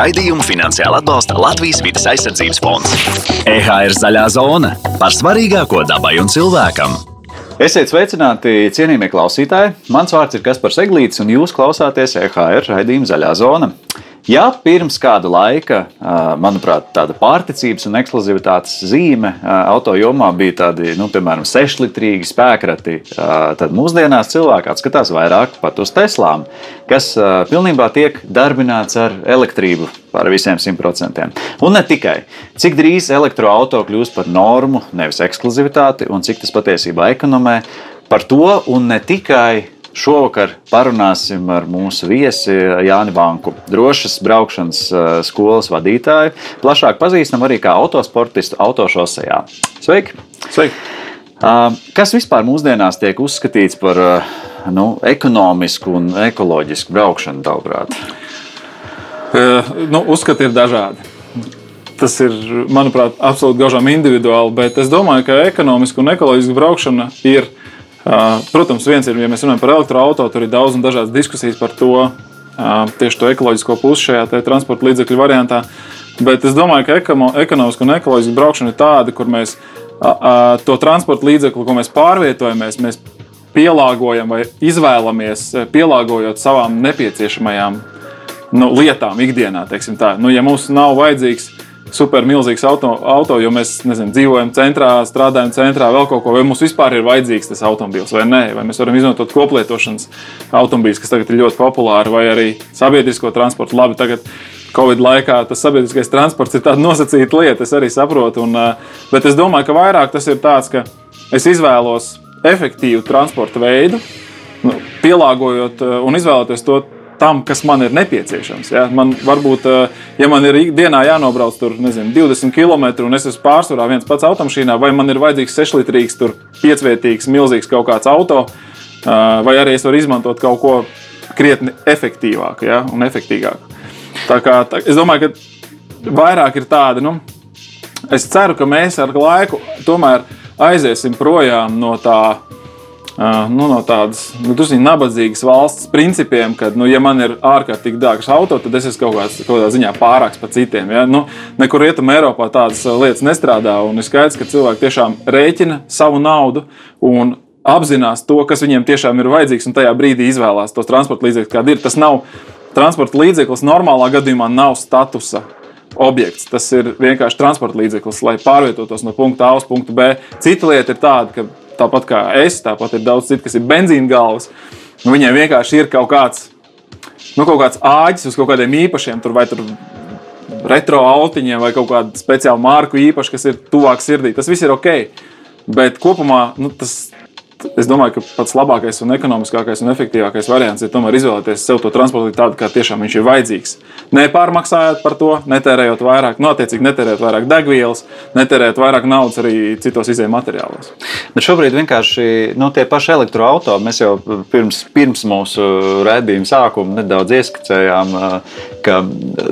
Raidījumu finansiāli atbalsta Latvijas vidas aizsardzības fonds. EHR zaļā zona par svarīgāko dabai un cilvēkam. Esiet sveicināti, cienījamie klausītāji! Mans vārds ir Kaspars Eglīts, un jūs klausāties EHR raidījuma Zaļā zona. Ja pirms kāda laika, manuprāt, tāda pārticības un ekskluzivitātes zīme auto jomā bija tādi, nu, piemēram, sešlitrīgi spēkrati, tad mūsdienās cilvēki atskatās vairāk pat uz Teslām, kas pilnībā tiek darbināts ar elektrību par visiem simt procentiem. Un ne tikai. Cik drīz elektroautorāta kļūs par normu, nevis ekskluzivitāti, un cik tas patiesībā ekonomē, par to un ne tikai Šovakar parunāsim ar mūsu viesi Jāni Banku, drošas braukšanas eh, skolas vadītāju, plašāk pazīstam arī kā autosportistu autošosejā. Sveiki! Sveiki. Ah, kas vispār mūsdienās tiek uzskatīts par eh, nu, ekonomisku un ekoloģisku braukšanu, tavuprāt? Nu, uzskati ir dažādi. Tas ir, manuprāt, absolūti gaužām individuāli, bet es domāju, ka ekonomiska un ekoloģiska braukšana ir Protams, viens ir, ja mēs runājam par elektroautorātu, tur ir daudz un dažādas diskusijas par to, tieši to ekoloģisko pusi šajā transporta līdzekļu variantā. Bet es domāju, ka ekonomiska un ekoloģiska braukšana ir tāda, kur mēs to transporta līdzekli, ko mēs pārvietojamies, mēs pielāgojam vai izvēlamies, pielāgojot savām nepieciešamajām nu, lietām ikdienā. Nu, ja mums nav vajadzīgs super milzīgs auto, auto jo mēs nezinu, dzīvojam centrā, strādājam centrā, vēl kaut ko, vai mums vispār ir vajadzīgs tas automobilis vai nē, vai mēs varam izmantot koplietošanas automobīļus, kas tagad ir ļoti populāri, vai arī sabiedrisko transportu. Labi, tagad Covid laikā tas sabiedriskais transports ir tāds nosacīts lieta, es arī saprotu. Un, bet es domāju, ka vairāk tas ir tāds, ka es izvēlos efektīvu transporta veidu, nu, pielāgojot un izvēloties to tam, kas man ir nepieciešams. Ja? Man varbūt, eh, ja man ir dienā jānobrauc tur, nezinu, 20 km un es esmu pārsvarā viens pats automašīnā, vai man ir vajadzīgs 6 litrīgs, tur 5-vietīgs, milzīgs kaut kāds auto, eh, vai arī es varu izmantot kaut ko krietni efektīvāku ja? un efektīvāku. Tā kā, tā, es domāju, ka vairāk ir tādi. Nu, es ceru, ka mēs ar laiku tomēr aiziesim projām no tā nu, no tādas nu, zini, nabadzīgas valsts principiem, ka, nu, ja man ir ārkārtīgi dārgs auto, tad es esmu kaut, kāds, kaut kādā ziņā pārāks par citiem. Ja? Nu, nekur rietumē Eiropā tādas lietas nestrādā, un ir skaidrs, ka cilvēki tiešām rēķina savu naudu un apzinās to, kas viņiem tiešām ir vajadzīgs, un tajā brīdī izvēlās tos transporta līdzekļus, kādi ir. Tas nav transporta līdzeklis, normālā gadījumā nav statusa objekts. Tas ir vienkārši transporta līdzeklis, lai pārvietotos no punkta A uz punktu B. Cita lieta ir tāda, ka tāpat kā es, tāpat ir daudz citu, kas ir benzīna galvas. Nu, viņiem vienkārši ir kaut kāds, nu, kaut kāds āķis uz kaut kādiem īpašiem, tur vai tur retro autiņiem vai kaut kādu speciālu marku īpašu, kas ir tuvāk sirdī. Tas viss ir ok. Bet kopumā nu, tas es domāju, ka pats labākais, un ekonomiskākais un efektīvākais variants ir tomēr izvēlēties sev to transportu tādu, kā tiešām viņš ir vajadzīgs. Nepārmaksājot par to, netērējot vairāk, no nu, attiecīgi netērējot vairāk degvielas, netērējot vairāk naudas arī citos izējuma materiālos. Bet šobrīd vienkārši nu, tie paši elektroautori, mēs jau pirms, pirms mūsu redzējuma sākuma nedaudz ieskicējām, ka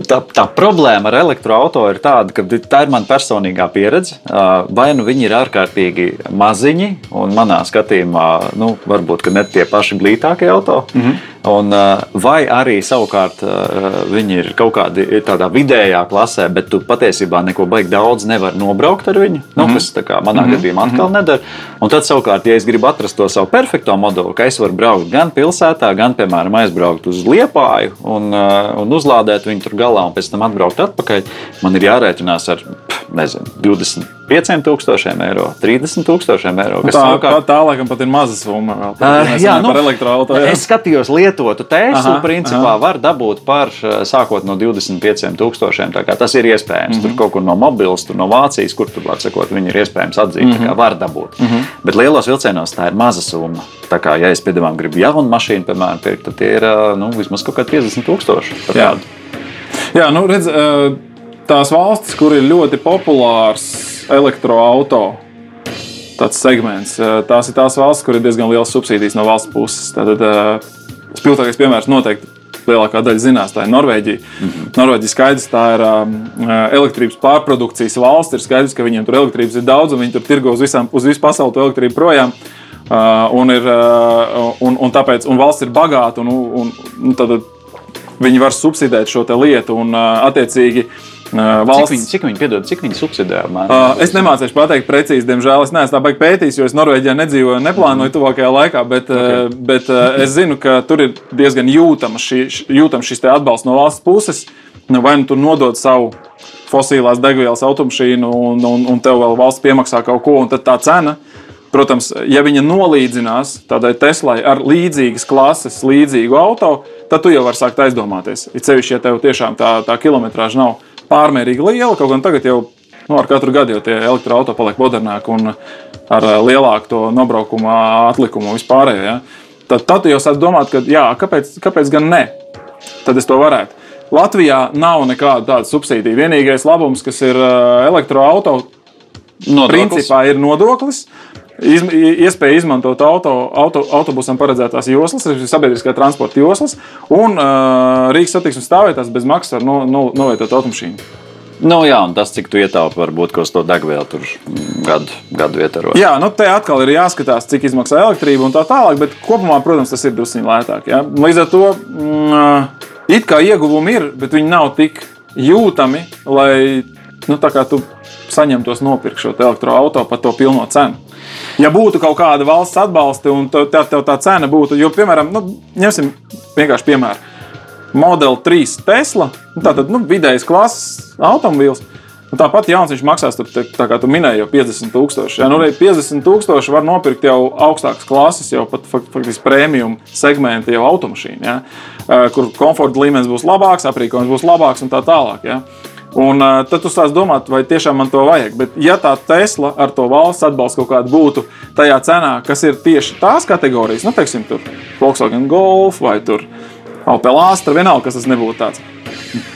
tā, tā problēma ar elektroautorātu ir tāda, ka tā ir mana personīgā pieredze. Vai nu viņi ir ārkārtīgi maziņi, un manā skatījumā gadījumā nu, varbūt ne tie paši glītākie auto. Mm -hmm. Un, vai arī savukārt viņi ir kaut kādi tādā vidējā klasē, bet tu patiesībā neko baigi daudz nevari nobraukt ar viņu. Nu, mm -hmm. Kas kā, manā mm -hmm. gadījumā atkal mm -hmm. nedara. Un tad savukārt, ja es gribu atrast to savu perfekto modeli, ka es varu braukt gan pilsētā, gan, piemēram, aizbraukt uz Liepāju un, un uzlādēt viņu tur galā un pēc tam atbraukt atpakaļ, man ir jārēķinās ar nezinu, 25,000 eiro, 30,000 eiro. Tā, savukārt... tā, tā laikam pat ir maza summa. Vēl, uh, jā, nu, elektroautorātu. Es skatījos lietotu Teslu, principā aha. var dabūt par sākot no 25,000. Tas ir iespējams. Mm -hmm. Tur kaut kur no mobilas, tur no Vācijas, kur tur var sakot, viņi ir iespējams atzīt. Mm -hmm. Var dabūt. Mm -hmm. Bet lielos vilcienos tā ir maza summa. Tā kā, ja es, piemēram, gribu jaunu mašīnu, piemēram, pirkt, tad tie ir nu, vismaz kaut kādi 50,000. Jā. Jā, nu, redz, tās valstis, kur ir ļoti populārs elektroautorāts tāds segments. Tās ir tās valsts, kur ir diezgan liels subsīdijas no valsts puses. Tad, Spilgtākais piemērs noteikti lielākā daļa zinās, tā ir Norvēģija. Mm -hmm. Norvēģija skaidrs, tā ir um, elektrības pārprodukcijas valsts. Ir skaidrs, ka viņiem tur elektrības ir daudz, un viņi tur tirgo uz, visām, uz visu pasauli to elektrību projām. Uh, un, ir, uh, un, un tāpēc un valsts ir bagāta. Un, un, un tad viņi var subsidēt šo lietu un attiecīgi. Valsts... Cik viņi, cik viņi, piedod, cik viņi subsidē? Uh, es nemācīšu pateikt precīzi, diemžēl. Es neesmu tā baigi pētījis, jo es Norvēģijā nedzīvoju un neplānoju tuvākajā laikā. Bet, okay. uh, bet uh, es zinu, ka tur ir diezgan jūtams šī, jūtam šis atbalsts no valsts puses. Nu, vai nu tur nodod savu fosilās degvielas automašīnu, un, un, un tev vēl valsts piemaksā kaut ko, un tad tā cena. Protams, ja viņa nolīdzinās tādai Teslai ar līdzīgas klases, līdzīgu auto, tad tu jau vari sākt aizdomāties. It sevišķi, ja tev tiešām tā, tā kilometrāža nav pārmērīgi liela. Kaut gan tagad jau nu, ar katru gadu jau tie elektroautorāti paliek modernāki un ar eh, lielāku to nobraukuma atlikumu vispārējo. Ja? Tad, tad jūs sākat domāt, ka, jā, kāpēc, kāpēc gan ne? Tad es to varētu. Latvijā nav nekāda tāda subsīdija. Vienīgais labums, kas ir eh, elektroautorāta, principā ir nodoklis. Izm, iespēja izmantot auto, auto, autobusam paredzētās joslas, sabiedriskā transporta joslas, un uh, Rīgas satiksmes stāvvietās bez maksas var no, no, novietot automašīnu. Nu, jā, un tas, cik tu ietaupi, varbūt kaut ko degvielu tur gadu, gadu ietvaros. Jā, nu, te atkal ir jāskatās, cik izmaksā elektrība un tā tālāk, bet kopumā, protams, tas ir drusku lētāk. Ja? Līdz ar to mm, it kā ieguvumi ir, bet viņi nav tik jūtami, lai nu, tu saņemtos nopirkt šo elektroautorātu par to pilno cenu. Ja būtu kaut kāda valsts atbalsta un tev, tev tā cena būtu, jo, piemēram, nu, ņemsim vienkārši piemēru. Model 3 Tesla, nu, tātad nu, vidējas klases automobīls. Nu, tāpat jauns viņš maksās, tur, tā kā tu minēji, jau 50 tūkstoši. Ja, nu, 50 tūkstoši var nopirkt jau augstākas klases, jau pat faktiski prēmiju segmenta jau automašīnu, ja, kur komforta līmenis būs labāks, aprīkojums būs labāks un tā tālāk. Ja. Un uh, tad tu sāc domāt, vai tiešām man to vajag. Bet, ja tā Tesla ar to valsts atbalstu kaut kāda būtu tajā cenā, kas ir tieši tās kategorijas, nu, teiksim, tur Volkswagen Golf vai tur Opel Astra, vienalga, kas tas nebūtu tāds.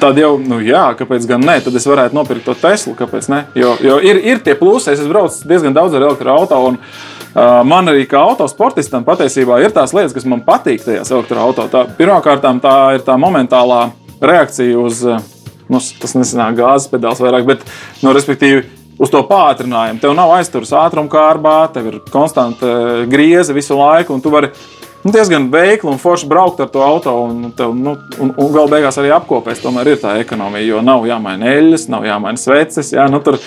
Tad jau, nu, jā, kāpēc gan ne? Tad es varētu nopirkt to Teslu. Kāpēc ne? Jo, jo ir, ir tie plusi. Es braucis diezgan daudz ar elektroautorātu. Uh, man arī kā autosportistam patiesībā ir tās lietas, kas man patīk tajās elektroautorātā. Pirmkārt, tā ir tā momentālā reakcija uz uh, nu, tas nesanāk gāzes pedāls vairāk, bet, nu, respektīvi, uz to pātrinājumu. Tev nav aizturas ātruma kārbā, tev ir konstanta eh, grieze visu laiku, un tu vari nu, diezgan veikli un forši braukt ar to auto. Un, tev, nu, un, un galu beigās arī apkopēs. Tomēr ir tā ekonomija, jo nav jāmaina eļļas, nav jāmaina sveces. Jā, nu, tur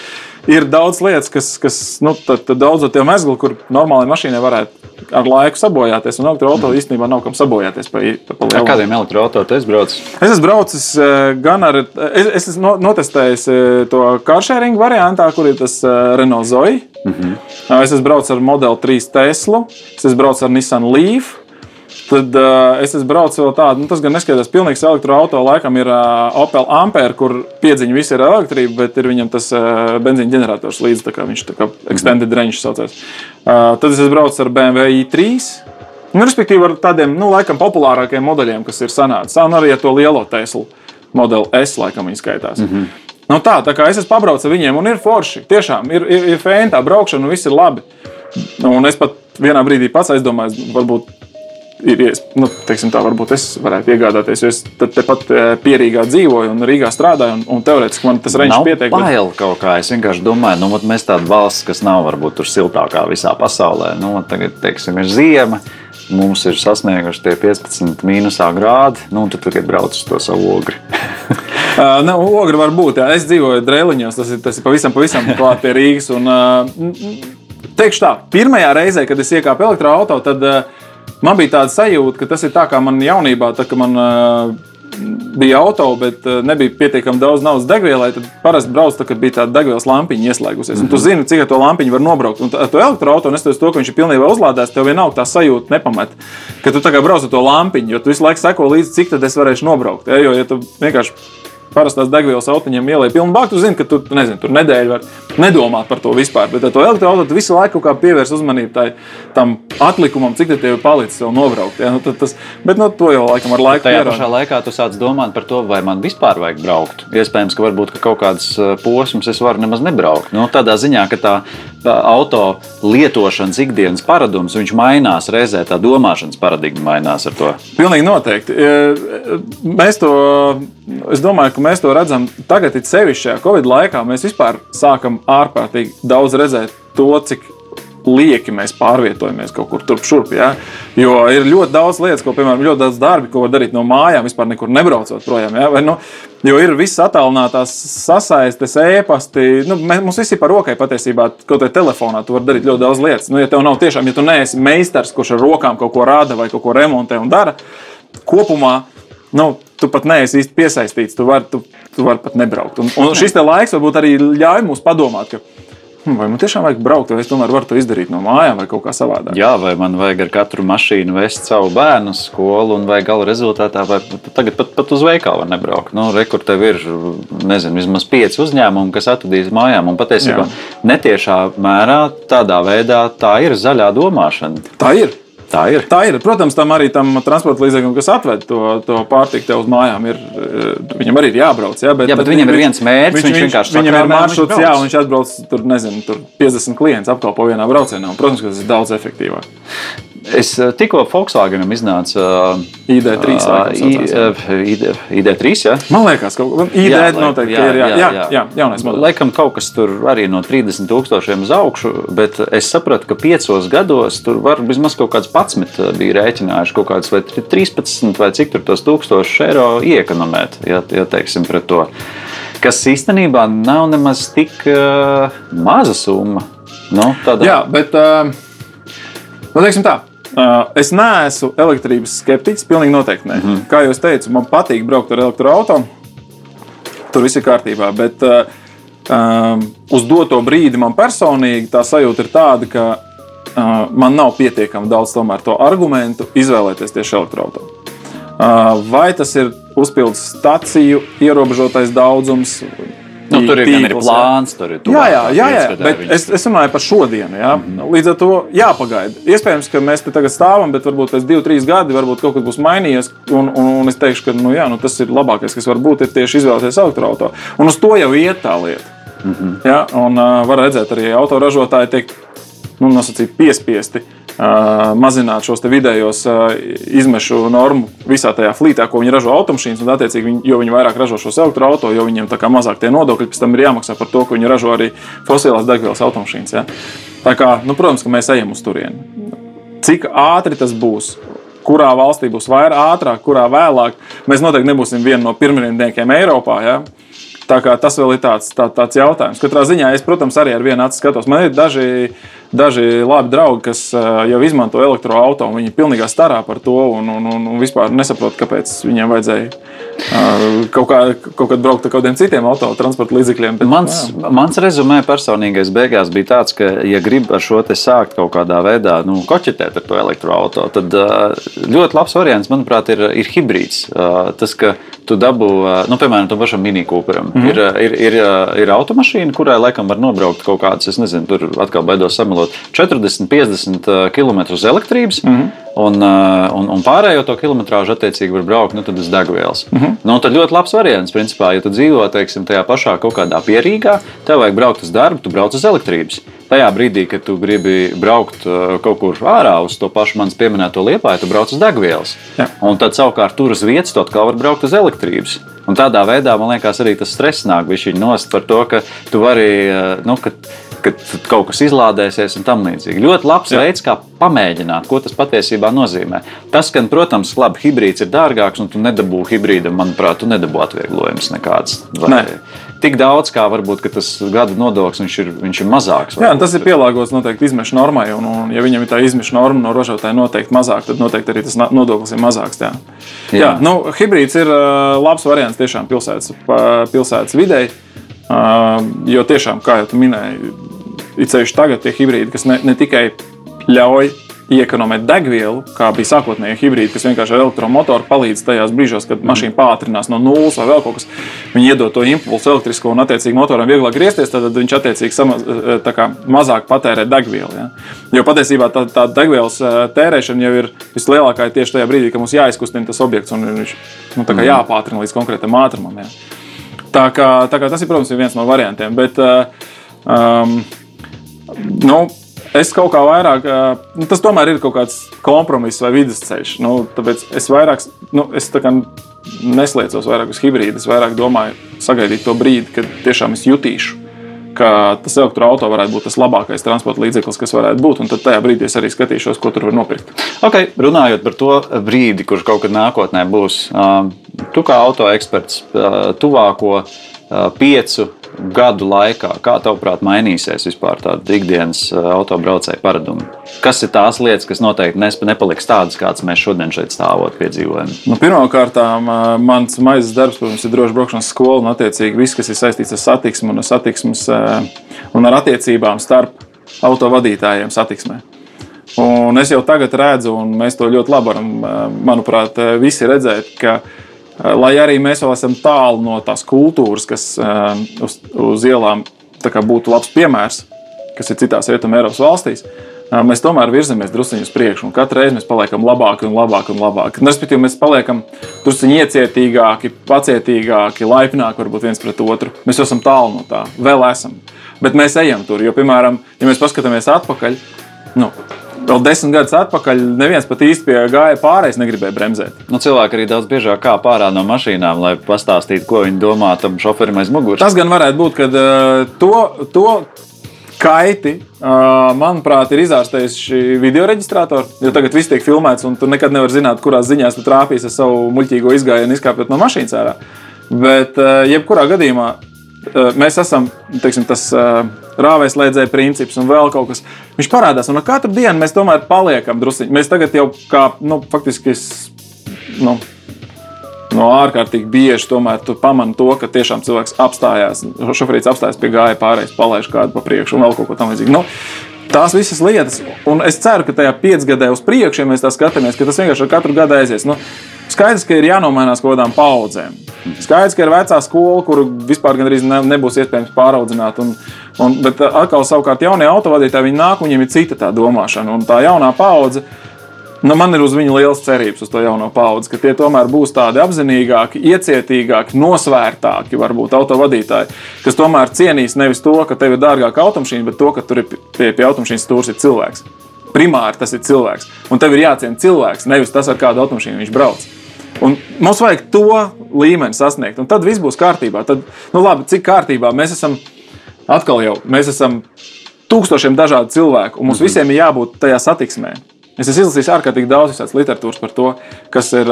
ir daudz lietas, kas, kas nu, tad, tad daudz no tiem mezglu, kur normālai mašīnai varētu ar laiku sabojāties. Un elektroautorāta īstenībā nav kam sabojāties. Pa, pa, ar kādiem elektroautorātiem es braucu? Es esmu braucis eh, gan ar. Es, es esmu notestējis eh, to carsharing variantā, kur ir tas eh, Renault Zoe. Mm -hmm. Es esmu braucis ar Model 3 Teslu, es esmu braucis ar Nissan Leaf. Tad uh, es braucu vēl tādu, nu, tas gan neskaidrs, pilnīgs elektroautorāta laikam ir uh, Opel Ampere, kur piedziņa viss ir elektrība, bet ir viņam tas uh, benzīna ģenerators līdzi, tā kā viņš tā kā extended mm -hmm. range saucās. Uh, tad es braucu ar BMW i3. Nu, respektīvi, ar tādiem nu, laikam, populārākiem modeļiem, kas ir sanācis. Un arī ar to lielo Tesla modeli S, laikam, viņi skaitās. Mm -hmm. nu, tā, tā kā es esmu pabraucis ar viņiem, un ir forši. Tiešām ir, ir, ir fēna tā braukšana, un viss ir labi. Un es pat vienā brīdī pats aizdomājos, varbūt ir, nu, teiksim, tā varbūt es varētu iegādāties, es tepat te pierīgā dzīvoju un Rīgā strādāju, un, un teorētiski man tas reņģis pietiek. Tas bail bet... kaut kā. Es vienkārši domāju, nu, mēs tāda valsts, kas nav varbūt tur siltākā visā pasaulē. Nu, tagad, teiksim, ir ziema. Mums ir sasnieguši tie 15 mīnusā grādi. Nu, tad tagad brauc uz to savu ogri. uh, nu, ogri var būt. Jā. Es dzīvoju Drēliņos, tas ir, tas ir pavisam, pavisam klāt pie Rīgas. Un, uh, teikšu tā, pirmajā reizē, kad es iekāpu elektroautorātā, tad uh, Man bija tāda sajūta, ka tas ir tā kā man jaunībā, tā, kad man uh, bija auto, bet uh, nebija pietiekami daudz naudas degvielai. Tad parasti brauc, tad, kad bija tāda degvielas lampiņa ieslēgusies. Mm -hmm. Tu mhm. zini, cik to lampiņu var nobraukt. Un ar to elektroautorātu, neskatoties to, ka viņš ir pilnībā uzlādēts, tev vienalga tā sajūta nepamet. Ka tu brauc ar to lampiņu, jo tu visu laiku seko līdzi, cik tad es varēšu nobraukt. Ja? Jo, ja tu vienkārši parastās degvielas autiņiem ielai pilnu bāku, tu zini, ka tu nezini, tur nedēļu var nedomāt par to vispār. Bet ar to elektroautorātu visu laiku pievērs uzmanību tai, tam atlikumam, cik tev ir palicis vēl nobraukt. Ja? Nu, tas, bet nu, to jau laikam ar laiku. Tajā pašā laikā tu sāc domāt par to, vai man vispār vajag braukt. Iespējams, ka varbūt ka kaut kādas uh, posmas es varu nemaz nebraukt. Nu, tādā ziņā, ka tā, tā auto lietošanas ikdienas paradums mainās reizē, tā domāšanas paradigma mainās ar to. Pilnīgi noteikti. Mēs to, es domāju, ka mēs to redzam tagad, it sevišķi šajā Covid laikā, mēs vispār sākam ārkārtīgi daudz redzēt to, cik lieki mēs pārvietojamies kaut kur turp šurp. Ja? Jo ir ļoti daudz lietas, ko, piemēram, ļoti daudz darbi, ko var darīt no mājām, vispār nekur nebraucot projām. Ja? Vai, nu, jo ir viss attālinātās sasaistes, e-pasti. Nu, mums viss ir par rokai patiesībā. Kaut kā telefonā tu vari darīt ļoti daudz lietas. Nu, ja tev nav tiešām, ja tu neesi meistars, kurš ar rokām kaut ko rada vai kaut ko remontē un dara, kopumā nu, tu pat neesi īsti piesaistīts. Tu vari, tu, tu vari pat nebraukt. Un, un šis laiks varbūt arī ļauj mums padomāt, ka Hmm, vai man tiešām vajag braukt, vai es tomēr varu to izdarīt no mājām, vai kaut kā savādāk? Jā, vai man vajag ar katru mašīnu vest savu bērnu uz skolu, un vai gala rezultātā, vai tagad pat, pat uz veikalu var nebraukt. Nu, Rekur tev ir, nezinu, vismaz pieci uzņēmumi, kas atvedīs mājām, un patiesībā netiešā mērā tādā veidā tā ir zaļā domāšana. Tā ir. Tā ir. Tā ir. Protams, tam arī tam transporta līdzeklim, kas atved to, to pārtiku tev uz mājām, ir, eh, viņam arī ir jābrauc. Jā, bet, jā, bet viņam ir viens mērķis. Viņš, viņš vienkārši viņam ir maršruts, jā, un viņš atbrauc tur, nezinu, tur 50 klientus apkalpo vienā braucienā. Un, protams, ka tas ir daudz efektīvāk. Es eh, tikko Volkswagenam iznāca ID3. ID, ID3 ja? Man liekas, ka ID jā, noteikti jā, ir jā, jā, jā, jā, jaunais modelis. Laikam kaut kas tur arī no 30 tūkstošiem uz augšu, bet es sapratu, ka piecos gados tur var vismaz kaut kāds 11 bija rēķinājuši kaut kāds vai 13 vai cik tur tos tūkstošus eiro iekonomēt, ja, ja teiksim pret to. Kas īstenībā nav nemaz tik uh, maza summa. Nu, tādā... Jā, bet uh, nu, teiksim tā. Uh, es neesmu elektrības skeptiķis. Pilnīgi noteikti nē. Mm -hmm. Kā jau teicu, man patīk braukt ar elektroautorātu. Tur viss ir kārtībā. Bet uh, um, uz doto brīdi man personīgi tā sajūta ir tāda, ka uh, man nav pietiekami daudz to argumentu izvēlēties tieši elektroautorātu. Uh, vai tas ir uzpildes staciju ierobežotais daudzums? Nu, tur ir tīkls, plāns, tur ir jā, jā, jā, jā, bet es, es runāju par šodienu. Jā. Mm -hmm. Līdz ar to jāpagaida. Iespējams, ka mēs te tagad stāvam, bet varbūt pēc diviem, trim gadiem varbūt kaut kas būs mainījies. Un, un, un es teikšu, ka nu, jā, nu, tas ir labākais, kas var būt, ir tieši izvēlēties elektroautorātu. Un uz to jau iet tā lieta. Mm -hmm. jā, un uh, var redzēt, arī autoražotāji tiek nu, nosacīt, piespiesti mazināt šos vidējos izmešu normu visā tajā flītā, ko viņi ražo automašīnas. Un, attiecīgi, viņi, jo viņi vairāk ražo šos elektroautorātus, jo viņiem mazāk tie nodokļi, pēc tam ir jāmaksā par to, ka viņi ražo arī fosilās degvielas automašīnas. Ja? Tā kā, nu, protams, ka mēs ejam uz turieni. Cik ātri tas būs? Kurā valstī būs vairāk, ātrāk, kurā vēlāk? Mēs noteikti nebūsim viena no pirmrindniekiem Eiropā. Ja? Tā kā tas vēl ir tāds, tā, tāds jautājums. Katrā ziņā es, protams, arī ar vienu acu skatos. Man ir daži, daži labi draugi, kas jau izmanto elektroautorātu. Viņi pilnībā starā par to un, un, un, un vispār nesaprot, kāpēc viņiem vajadzēja kaut, kā, kaut kad braukt ar kādiem citiem autotransporta līdzekļiem. Bet, mans, jā. mans rezumē personīgais beigās bija tāds, ka, ja grib ar šo te sākt kaut kādā veidā nu, koķetēt ar to elektroautorātu, tad ļoti labs variants, manuprāt, ir, ir hibrīds. Tas, ka tu dabū, nu, piemēram, tam pašam minikūperam. Mm -hmm. ir, ir, ir, ir automašīna, kurai laikam var nobraukt kaut kādas, es nezinu, tur atkal baidos samalot, 40, 50 km uz elektrības. Mm -hmm. Un, un, un pārējo to kilometrāžu attiecīgi var braukt nu, uz degvielas. Mm -hmm. nu, tad ļoti labs variants, principā, ja tu dzīvo teiksim, tajā pašā kaut kādā pierīgā, tev vajag braukt uz darbu, tu brauc uz elektrības tajā brīdī, kad tu gribi braukt uh, kaut kur ārā uz to pašu manas pieminēto liepāju, tu brauc uz degvielas. Ja. Un tad savukārt tur uz vietas tu atkal vari braukt uz elektrības. Un tādā veidā man liekas, arī tas stress nāk viņa nost par to, ka tu vari. Uh, nu, ka, kad kaut kas izlādēsies un tam līdzīgi. Ļoti labs Jā. veids, kā pamēģināt, ko tas patiesībā nozīmē. Tas, ka, protams, labi, hibrīds ir dārgāks, un tu nedabū hibrīdam, manuprāt, tu nedabū atvieglojumus nekāds. Vai, ne tik daudz, kā varbūt tas gada nodoklis viņš ir, viņš ir mazāks. Jā, tas ir pielāgots noteikti izmešu normai. Un, un, ja viņam ir tā izmešu norma no ražotāja noteikti mazāk, tad noteikti arī tas nodoklis ir mazāks. Jā, jā. jā nu, hibrīds ir labs variants tiešām pilsētas, pilsētas videi. Jo tiešām, kā jau minēji, ir ceļš tagad tie hibrīdi, kas ne, ne tikai ļauj iekonomēt degvielu, kā bija sākotnēji hibrīdi, kas vienkārši ar elektromotoru palīdz tajās brīžos, kad mašīna pātrinās no nulles vai vēl kaut kas. Viņi iedod to impulsu elektrisko un, attiecīgi, motoram vieglāk griezties, tad viņš attiecīgi sama, kā, mazāk patērē degvielu. Ja? Jo patiesībā tā, tā degvielas tērēšana jau ir vislielākā tieši tajā brīdī, kad mums jāizkustina tas objekts un viņš nu, mm. jāpātrina līdz konkrētam ātrumam. Ja? Tā kā, tā kā tas ir, protams, ir viens no variantiem. Bet, um, nu, Es kaut kā vairāk, nu, tas tomēr ir kaut kāds kompromiss vai vidusceļš. Nu, tāpēc es vairāk, nu, es tā kā nesliecos vairāk uz hibrīdu. Es vairāk domāju, sagaidīt to brīdi, kad tiešām es jutīšu ka tas elektroautorāts varētu būt tas labākais transporta līdzeklis, kas varētu būt. Un tad tajā brīdī es arī skatīšos, ko tur var nopirkt. Okay, runājot par to brīdi, kurš kaut kad nākotnē būs, tu kā auto eksperts, tuvāko piecu gadu laikā, kā tavuprāt, mainīsies vispār tāda ikdienas autobraucēja paradumi? Kas ir tās lietas, kas noteikti nepaliks tādas, kādas mēs šodien šeit stāvot piedzīvojam? Nu, Pirmkārt, mans maizes darbs, protams, ir droši braukšanas skola un attiecīgi viss, kas ir saistīts ar satiksmi un ar, satiksmes, un ar attiecībām starp autovadītājiem satiksmē. Un es jau tagad redzu, un mēs to ļoti labi varam, manuprāt, visi redzēt, ka Eh, lai arī mēs vēl esam tālu no tās kultūras, kas eh, uz, uz ielām būtu labs piemērs, kas ir citās Rietumē Eiropas valstīs. Eh, mēs tomēr virzamies druskuļi uz priekšu, un katru reizi mēs paliekam labāki un labāki. Un labāki. Un, respektīvi, mēs paliekam druskuļi iecietīgāki, pacietīgāki, laipnāki varbūt viens pret otru. Mēs esam tālu no tā, vēl esam. Bet mēs ejam tur, jo, piemēram, ja mēs paskatāmies atpakaļ, nu, Vēl desmit gadus atpakaļ neviens pat īsti pie gāja pārējais negribēja bremzēt. Nu, cilvēki arī daudz biežāk kāp ārā no mašīnām, lai pastāstītu, ko viņi domā tam šoferim aiz muguras. Tas gan varētu būt, ka uh, to, to kaiti, uh, manuprāt, ir izārstējis šī video reģistrātora. Jo tagad viss tiek filmēts, un tu nekad nevari zināt, kurās ziņās tu trāpīsi ar savu muļķīgo izgājienu, izkāpjot no mašīnas ārā. Bet, uh, jebkurā gadījumā, mēs esam teiksim, tas rāvēs lēdzēja princips un vēl kaut kas. Viņš parādās, un ar katru dienu mēs tomēr paliekam druskuļi. Mēs tagad jau kā nu, faktiski. Nu, No ārkārtīgi bieži tomēr tu pamani to, ka tiešām cilvēks apstājās. Šoferīts apstājās pie gāja pārējais, palaiž kādu pa priekšu un vēl kaut ko tamlīdzīgu. Nu, tās visas lietas, un es ceru, ka tajā piecgadē uz priekšu, ja mēs tā skatāmies, ka tas vienkārši ar katru gadu aizies. Nu, skaidrs, ka ir jānomainās kaut kādām paudzēm. Skaidrs, ka ir vecā skola, kuru vispār gandrīz ne, nebūs iespējams pāraudzināt. Un, un, bet atkal, savukārt, jaunie autovadītāji, viņi nāk, viņiem ir cita tā domāšana. Un tā jaunā paudze, nu, man ir uz viņu liels cerības, uz to jauno paudzi, ka tie tomēr būs tādi apzinīgāki, iecietīgāki, nosvērtāki, varbūt autovadītāji, kas tomēr cienīs nevis to, ka tev ir dārgāka automašīna, bet to, ka tur ir pie, pie automašīnas stūris ir cilvēks. Primāri tas ir cilvēks. Un tev ir jāciena cilvēks, nevis tas, ar kādu automašīnu viņš brauc. Un mums vajag to līmeni sasniegt, un tad viss būs kārtībā. Tad, nu labi, cik kārtībā mēs esam atkal jau, mēs esam tūkstošiem dažādu cilvēku, un mums mm -hmm. visiem ir jābūt tajā satiksmē. Es esmu izlasījis ārkārtīgi daudz literatūras par to, kas ir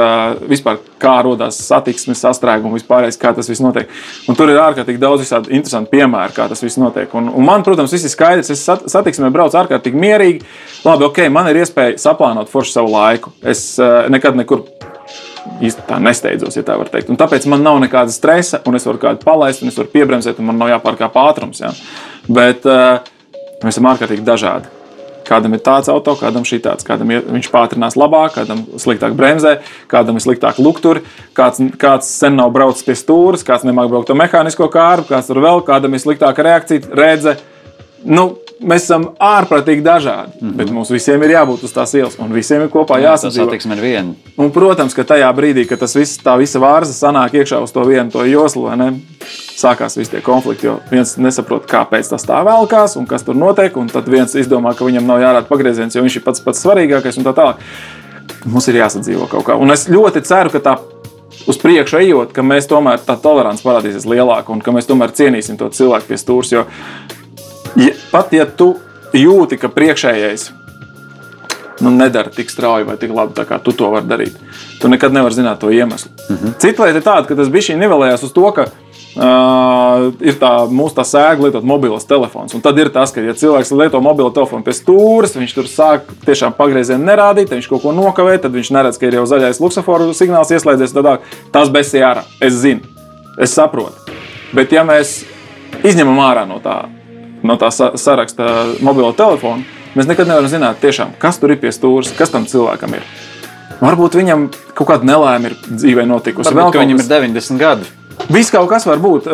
vispār, kā radās satiksmes sastrēgumi, vispārējais, kā tas viss notiek. Un tur ir ārkārtīgi daudz visādi interesanti piemēri, kā tas viss notiek. Un, un man, protams, viss ir skaidrs. Es satiksmē braucu ārkārtīgi mierīgi. Labi, ok, man ir iespēja saplānot foršu savu laiku. Es nekad nekur īsti tā nesteidzos, ja tā var teikt. Un tāpēc man nav nekāda stresa, un es varu kādu palaist, un es varu piebremzēt, un man nav jāpārkāp ātrums. Ja? Bet uh, mēs esam ārkārtīgi dažādi. Kādam ir tāds auto, kādam šī tāds, kādam ir, viņš pātrinās labāk, kādam sliktāk bremzē, kādam ir sliktāk lukturi, kāds, kāds sen nav braucis pie stūres, kāds nemāk braukt ar mehānisko kārbu, kāds tur vēl, kādam ir sliktāka reakcija, redzē. Nu, mēs esam ārprātīgi dažādi. Mm -hmm. Bet mums visiem ir jābūt uz tās ielas, un visiem ir kopā jāsadzīvo. Tas ir viena. Un, protams, ka tajā brīdī, kad tas viss, tā visa vārza sanāk iekšā uz to vienu to joslu, ne, sākās visi tie konflikti. Jo viens nesaprot, kāpēc tas tā vēlkās un kas tur notiek. Un tad viens izdomā, ka viņam nav jārāda pagrieziens, jo viņš ir pats pats svarīgākais un tā tālāk. Mums ir jāsadzīvo kaut kā. Un es ļoti ceru, ka tā uz priekšu ejot, ka mēs tomēr tā tolerants parādīsies lielāka un ka mēs tomēr cienīsim to cilvēku pie stūres. Ja, pat ja tu jūti, ka priekšējais nu, nedara tik strauji vai tik labi, kā tu to vari darīt, tu nekad nevari zināt to iemeslu. Mm -hmm. Cita lieta ir tāda, ka tas bija nivelējās uz to, ka Uh, ir tā mūsu tā sēga lietot mobilos telefons. Un tad ir tas, ka, ja cilvēks lieto mobilo telefonu pie stūres, viņš tur sāk tiešām pagriezienu nerādīt, viņš kaut ko nokavē, tad viņš neredz, ka ir jau zaļais luksusforu signāls ieslēdzies. Tad tas besī ārā. Es zinu, es saprotu. Bet ja mēs izņemam ārā no tā no tā saraksta mobilo telefonu, mēs nekad nevaram zināt, tiešām, kas tur ir pie stūres, kas tam cilvēkam ir. Varbūt viņam kaut kāda nelaime ir dzīvē notikusi. Varbūt viņam ir 90 gadi. Viss kaut kas var būt.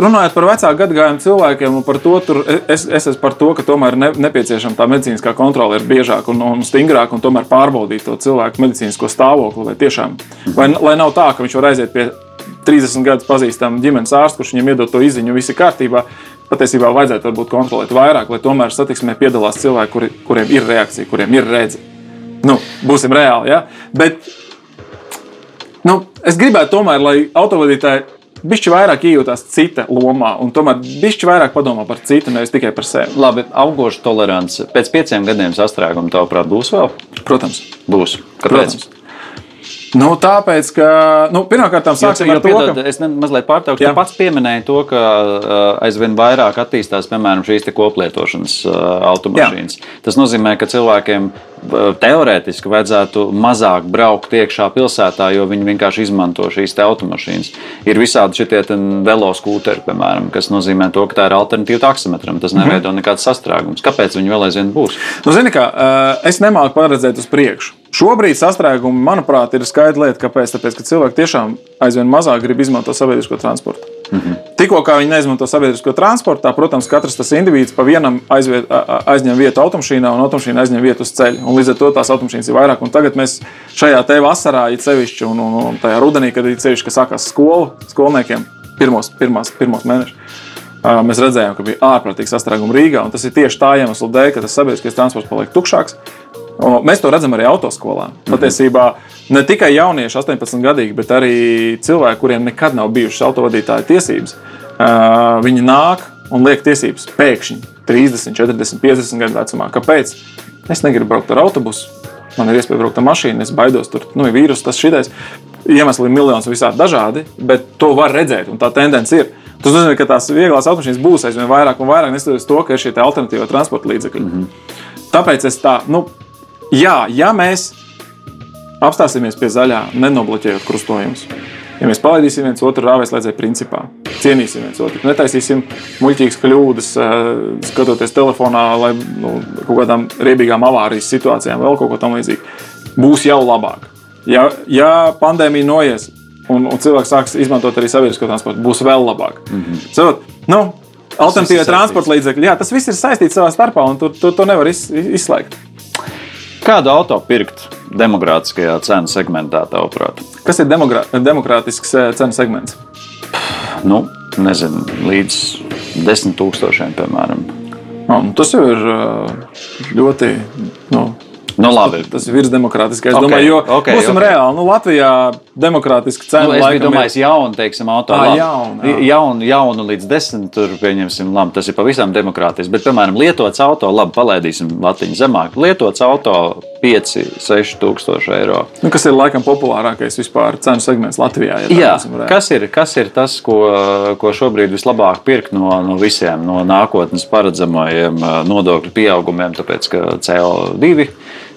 Runājot par vecāku gadagājumu cilvēkiem, un par to, tur, es, es esmu par to, ka tomēr ne, nepieciešama tā medicīniskā kontrole ir biežāk un, un stingrāk, un tomēr pārbaudīt to cilvēku medicīnisko stāvokli. Vai tiešām, vai, lai nav tā, ka viņš var aiziet pie 30 gadus pazīstama ģimenes ārsta, kurš viņam iedod to izziņu, viss ir kārtībā, patiesībā vajadzētu varbūt kontrolēt vairāk, lai tomēr satiksmē piedalās cilvēki, kuri, kuriem ir reakcija, kuriem ir redze. Nu, būsim reāli. Ja? Bet nu, es gribētu tomēr, lai autovadītāji bišķi vairāk iejūtās cita lomā, un tomēr bišķi vairāk padomā par citu, nevis tikai par sevi. Labi, augoša tolerance. Pēc pieciem gadiem sastrēguma, tavuprāt, būs vēl? Protams. Būs. Kāpēc? Protams. Nu, tāpēc, ka nu, pirmkārt, sāksim ar to, piedod, ka es ne, mazliet pārtraukšu. Jā. Tu pats pieminēji to, ka uh, aizvien vairāk attīstās piemēram šīs koplietošanas uh, automašīnas. Tas nozīmē, ka cilvēkiem teorētiski vajadzētu mazāk braukt iekšā pilsētā, jo viņi vienkārši izmanto šīs automašīnas. Ir visādi šie veloskūteri, piemēram, kas nozīmē to, ka tā ir alternatīva taksometram. Tas neveido nekāds sastrēgums. Kāpēc viņi vēl aizvien būs? Nu, zini, kā, eh, es nemāku paredzēt uz priekšu. Šobrīd sastrēgumi, manuprāt, ir skaidra lieta. Kāpēc? Tāpēc, ka cilvēki tiešām aizvien mazāk grib izmantot sabiedrisko transportu. -hmm. Tikko viņi neizmanto sabiedrisko transportu, protams, katrs tas indivīds pa vienam aizviet, aizņem vietu automašīnā, un automašīna aizņem vietu uz ceļa. Un līdz ar to tās automašīnas ir vairāk. Un tagad mēs šajā te vasarā, it sevišķi, un, un, un tajā rudenī, kad ir sevišķi, kas sākās skola skolniekiem, pirmos, pirmās, pirmos mēnešus. Mēs redzējām, ka bija ārprātīgi sastrēgumi Rīgā, tas ir tieši tā iemesla dēļ, ka tas sabiedriskais transports paliek tukšāks. Mēs to redzam arī autoskolā. Patiesībā ne tikai jaunieši, 18 gadīgi, bet arī cilvēki, kuriem nekad nav bijušas autovadītāja tiesības, viņi nāk un liek tiesības pēkšņi 30, 40, 50 gadu vecumā. Kāpēc? Es negribu braukt ar autobusu. Man ir iespēja braukt ar mašīnu, es baidos, tur nu, ir vīrusu, tas šitais. Iemesli ir miljonus visādi dažādi, bet to var redzēt, un tā tendence ir. Tas nozīmē, ka tās vieglās automašīnas būs aizvien vairāk un vairāk, neskatoties to, ka ir šie alternatīvie transporta līdzekļi. Mm -hmm. Tāpēc es tā, nu, jā, ja mēs apstāsimies pie zaļā, nenobloķējot krustojumus, ja mēs palaidīsim viens otru rāvēslēdzēju principā, cienīsim viens otru, netaisīsim muļķīgas kļūdas, eh, skatoties telefonā, lai nu, kaut kādām riebīgām avārijas situācijām, vēl kaut ko tamlīdzīgu, būs jau labāk. Ja, ja pandēmija noies un, un cilvēks sāks izmantot arī sabiedrisko transportu, būs vēl labāk. Mm -hmm. Saprot, nu, Alternatīvie transporta līdzekļi, jā, tas viss ir saistīts savā starpā, un tu, tu to nevar iz, izslēgt. Kādu auto pirkt demokrātiskajā cenu segmentā, tavuprāt? Kas ir demokrā, demokrātisks eh, cenu segments? Nu, nezinu, līdz desmit tūkstošiem, piemēram. Oh, nu, tas jau ir uh, ļoti. Nu, Nu, labi. tas ir virsdemokrātiskais. Ok, Okay, domāju, jo ok, okay, būsim ok. okay. reāli. Nu, Latvijā demokrātiska cena Nu, es biju laikam ir- domājis, jaunu, teiksim, auto. Ā, labi. jaunu, jaunu, jaunu līdz desmit, tur pieņemsim, labi, tas ir pavisam demokrātiski. Bet, piemēram, lietots auto, labi, palaidīsim latiņu zemāk. Lietots auto 5, 6 tūkstoši eiro. nu, kas ir laikam populārākais vispār cenu segments Latvijā. Ja Jā, kas ir, kas ir tas, ko, ko šobrīd vislabāk pirkt no, no visiem no nākotnes paredzamajiem ā, nodokļu pieaugumiem, tāpēc ka CO2 ā,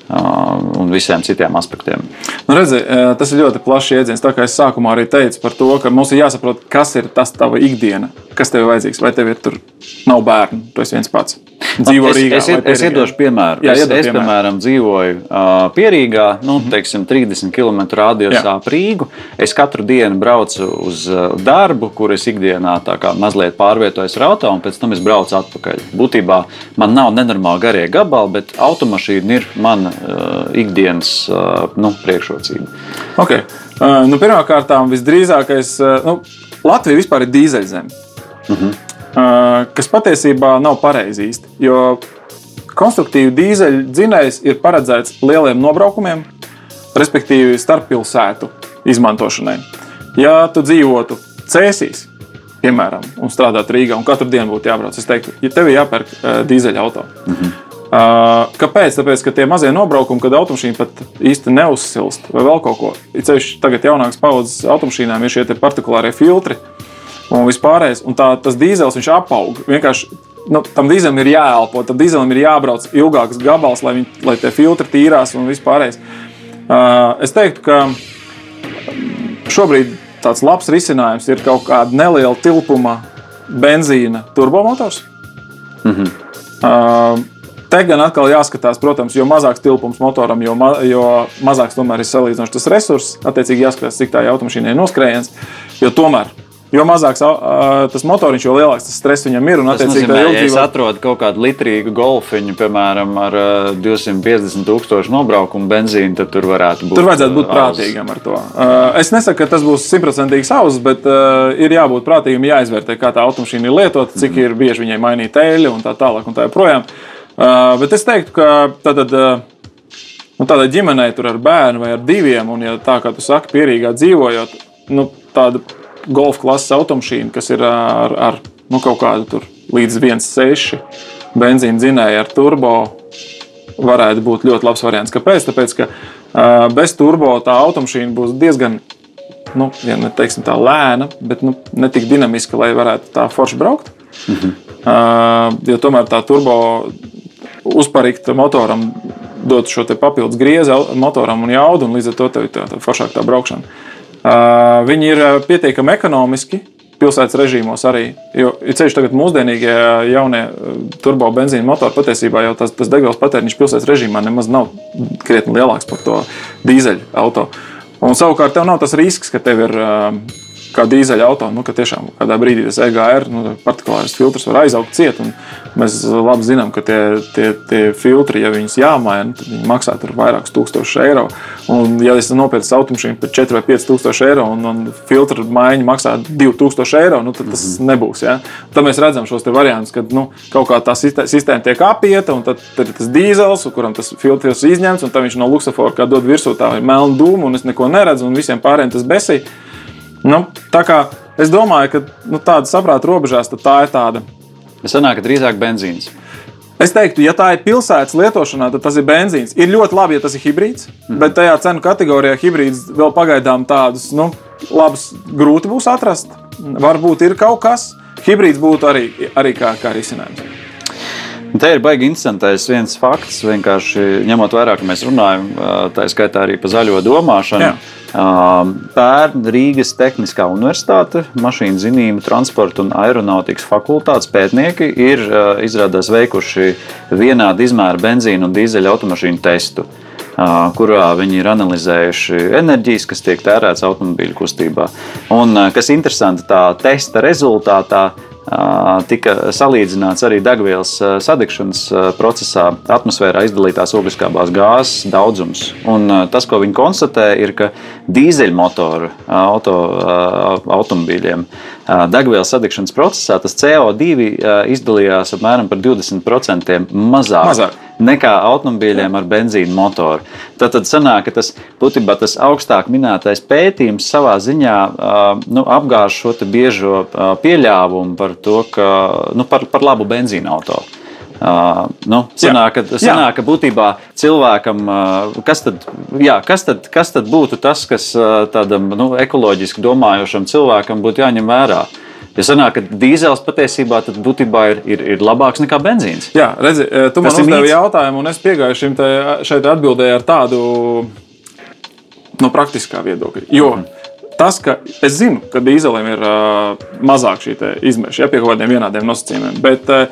un visiem citiem aspektiem? Nu, redzi, eh, tas ir ļoti plašs jēdziens. Tā kā es sākumā arī teicu par to, ka mums ir jāsaprot, kas ir tas tava ikdiena, kas tev ir vajadzīgs. Vai tev ir tur nav bērnu, tu esi viens pats. Dzīvo es, Rīgā. Es, es, es iedošu piemēru. Jā, es, iedod es, piemēru. Mhm. piemēram, dzīvoju uh, Pierīgā, nu, teiksim, 30 km radiusā ap Rīgu. Es katru dienu braucu uz uh, darbu, kur es ikdienā mazliet pārvietojos ar auto, un pēc tam es braucu atpakaļ. Būtībā man nav nenormāli garie gabali, bet automašīna ir mana uh, ikdienas uh, nu, priekšrocība. Okay. Uh, nu, Pirmkārt, visdrīzākais, nu, Latvija vispār ir dīzeļzeme. -huh. uh, kas patiesībā nav pareizi īsti. Jo konstruktīvi dīzeļu dzinējs ir paredzēts lieliem nobraukumiem, respektīvi starppilsētu izmantošanai. Ja tu dzīvotu Cēsīs, piemēram, un strādātu Rīgā, un katru dienu būtu jābrauc, es teiktu, ja tev ir jāpērk uh, dīzeļa auto. Uh -huh. Uh, kāpēc? Tāpēc, ka tie mazie nobraukumi, kad automašīna pat īsti neuzsilst, vai vēl kaut ko. Ir ceļš tagad jaunākas paudzes automašīnām ir šie partikulārie filtri un vispārējais. Un tā, tas dīzels viņš apaug. Vienkārši nu, tam dīzelim ir jāelpo, tam dīzelim ir jābrauc ilgāks gabals, lai, viņ, lai tie filtri tīrās un vispārējais. Uh, es teiktu, ka šobrīd tāds labs risinājums ir kaut kāda neliela tilpuma benzīna turbomotors. Mm -hmm. uh, te gan atkal jāskatās, protams, jo mazāks tilpums motoram, jo, ma jo mazāks tomēr ir salīdzinoši tas resurss. Attiecīgi jāskatās, cik tā automašīnai ir noskrējiens. Jo tomēr, jo mazāks uh, tas motoriņš, jo lielāks tas stress viņam ir. Un, Tas nozīmē, tā ja es atrodu kaut kādu litrīgu golfiņu, piemēram, ar uh, 250 tūkstošu nobraukumu benzīnu, tad tur varētu būt. Tur vajadzētu būt prātīgam ar to. Uh, es nesaku, ka tas būs simtprocentīgi savs, bet uh, ir jābūt prātīgam, jāizvērtē, kā tā automašīna ir lietota, cik ir bieži viņai mainīt eļļu un tā tālāk. Un tā joprojām. Uh, bet es teiktu, ka tad, uh, nu, tādai ģimenei tur ar bērnu vai ar diviem, un ja tā kā tu saki, pierīgā dzīvojot, nu, tāda golfa klases automašīna, kas ir ar, ar nu, kaut kādu tur līdz 1,6 benzīna dzinēju ar turbo, varētu būt ļoti labs variants. Kāpēc? Tāpēc, ka uh, bez turbo tā automašīna būs diezgan nu, ja neteiksim, tā lēna, bet nu, ne tik dinamiska, lai varētu tā forši braukt. Mhm. Uh, jo tomēr tā turbo uzparīta motoram dot šo papildus griezi motoram un jaudu, un līdz ar to tā, tā, tā foršāk tā braukšana. Uh, viņi ir pietiekami ekonomiski, pilsētas režīmos arī. Jo ir ceļš tagad mūsdienīgie jaunie turbo benzīna motori patiesībā jau tas, tas degvielas patēriņš pilsētas režīmā nemaz nav krietni lielāks par to dīzeļu automašīnu. Un savukārt tev nav tas risks, ka tev ir kā dīzeļa auto, nu, ka tiešām kādā brīdī tas EGR, nu, partikulārs filtrs var aizaugt ciet. Mēs labi zinām, ka tie, tie, tie filtri, ja viņus jāmaina, tad viņi maksā vairākus tūkstošus eiro. Un, ja es nopirku automašīnu par 4 vai 5 tūkstoši eiro un, un filtru maiņa maksā 2000 eiro, nu, tad tas mm -hmm. nebūs. Ja? Tad mēs redzam šos variantus, kad nu, kaut kā tā sistēma tiek apieta, un tad, tad ir tas dīzels, kuram tas filtrs izņemts, un tad viņš no luksafora dod virsū tā melnu dūmu, un es neko neredzu, un visiem pārējiem tas besī. Nu, tā kā es domāju, ka nu, tāda saprāta robežās tā ir tāda. Es domāju, ka drīzāk benzīns. Es teiktu, ja tā ir pilsētas lietošanā, tad tas ir benzīns. Ir ļoti labi, ja tas ir hibrīds, mm. bet tajā cenu kategorijā hibrīds vēl pagaidām tādus nu, labus grūti būs atrast. Varbūt ir kaut kas. Hibrīds būtu arī, arī kā, kā risinājums. Te ir baigi interesantais viens fakts, vienkārši ņemot vērā, ka mēs runājam tā skaitā arī par zaļo domāšanu. Jā. Pērn Rīgas Tehniskā universitāte, mašīnu zinību, transporta un aeronautikas fakultātes pētnieki ir izrādās veikuši vienādu izmēru benzīnu un dīzeļa automašīnu testu kurā viņi ir analizējuši enerģijas, kas tiek tērētas automobīļu kustībā. Un, kas interesanti, tā testa rezultātā tika salīdzināts arī degvielas sadegšanas procesā atmosfērā izdalītās ogliskābās gāzes daudzums. Un tas, ko viņi konstatē, ir, ka dīzeļmotoru auto, automobīļiem degvielas sadegšanas procesā tas CO2 izdalījās apmēram par 20% mazāk. mazāk nekā automobīļiem ar benzīna motoru. Tad, tad sanāk, ka tas būtībā tas augstāk minētais pētījums savā ziņā nu, apgāž šo biežo pieļāvumu par to, ka nu, par, par labu benzīna automašīnu. Uh, nu, sanāk, ka, sanāk, ka būtībā cilvēkam, uh, kas, tad, jā, kas, tad, kas tad būtu tas, kas uh, tādam nu, ekoloģiski domājošam cilvēkam būtu jāņem vērā? Uh, Jo sanāk, ka dīzels patiesībā būtībā ir, ir, ir labāks nekā benzīns. Jā, redzi, e, tu man uzdevi jautājumu, un es piegāju šim te, šeit atbildēju ar tādu no praktiskā viedokļa. Jo mm -hmm. tas, ka es zinu, ka dīzelim ir uh, mazāk šī izmeša, ja pie kaut kādiem vienādiem nosacījumiem, bet uh,